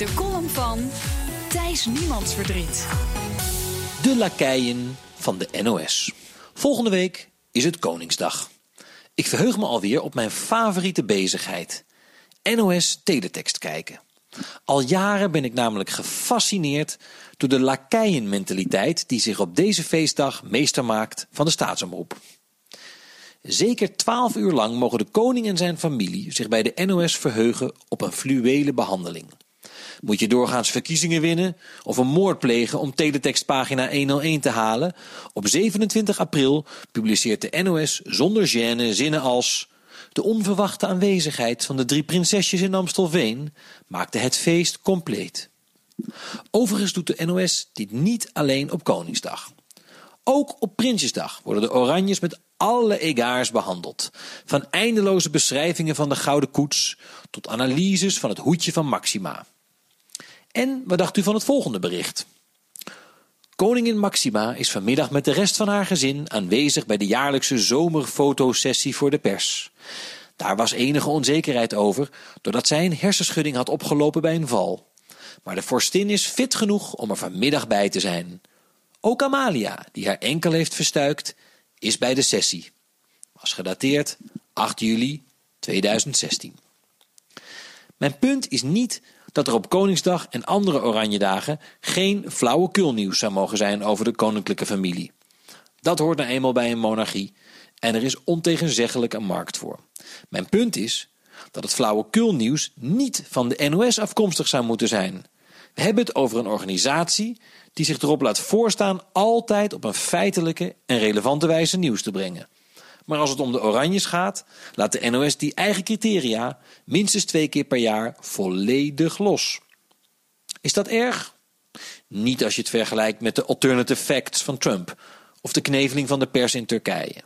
De column van Thijs Niemandsverdriet. De lakeien van de NOS. Volgende week is het Koningsdag. Ik verheug me alweer op mijn favoriete bezigheid: NOS teletext kijken. Al jaren ben ik namelijk gefascineerd door de lakeienmentaliteit die zich op deze feestdag meester maakt van de staatsomroep. Zeker twaalf uur lang mogen de koning en zijn familie zich bij de NOS verheugen op een fluwele behandeling. Moet je doorgaans verkiezingen winnen of een moord plegen om teletextpagina 101 te halen? Op 27 april publiceert de NOS zonder gêne zinnen als de onverwachte aanwezigheid van de drie prinsesjes in Amstelveen maakte het feest compleet. Overigens doet de NOS dit niet alleen op Koningsdag. Ook op Prinsjesdag worden de Oranjes met alle egaars behandeld. Van eindeloze beschrijvingen van de gouden koets tot analyses van het hoedje van Maxima. En wat dacht u van het volgende bericht? Koningin Maxima is vanmiddag met de rest van haar gezin aanwezig bij de jaarlijkse zomerfotosessie voor de pers. Daar was enige onzekerheid over, doordat zij een hersenschudding had opgelopen bij een val. Maar de vorstin is fit genoeg om er vanmiddag bij te zijn. Ook Amalia, die haar enkel heeft verstuikt, is bij de sessie. Was gedateerd 8 juli 2016. Mijn punt is niet dat er op Koningsdag en andere oranje dagen geen flauwekulnieuws zou mogen zijn over de koninklijke familie. Dat hoort nou eenmaal bij een monarchie en er is ontegenzeggelijk een markt voor. Mijn punt is dat het flauwekulnieuws niet van de NOS afkomstig zou moeten zijn. We hebben het over een organisatie die zich erop laat voorstaan altijd op een feitelijke en relevante wijze nieuws te brengen. Maar als het om de Oranjes gaat, laat de NOS die eigen criteria minstens twee keer per jaar volledig los. Is dat erg? Niet als je het vergelijkt met de alternative facts van Trump of de kneveling van de pers in Turkije.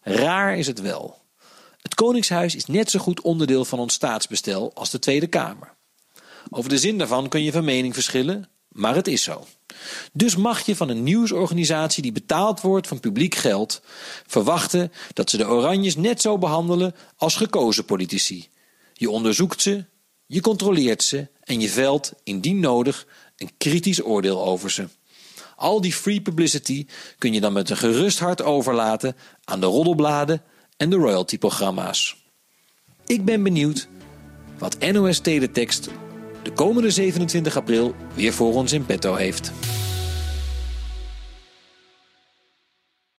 Raar is het wel. Het Koningshuis is net zo goed onderdeel van ons staatsbestel als de Tweede Kamer. Over de zin daarvan kun je van mening verschillen, maar het is zo. Dus mag je van een nieuwsorganisatie die betaald wordt van publiek geld verwachten dat ze de Oranjes net zo behandelen als gekozen politici. Je onderzoekt ze, je controleert ze en je velt, indien nodig, een kritisch oordeel over ze. Al die free publicity kun je dan met een gerust hart overlaten aan de roddelbladen en de royalty-programma's. Ik ben benieuwd wat NOS Teletext de komende 27 april weer voor ons in petto heeft.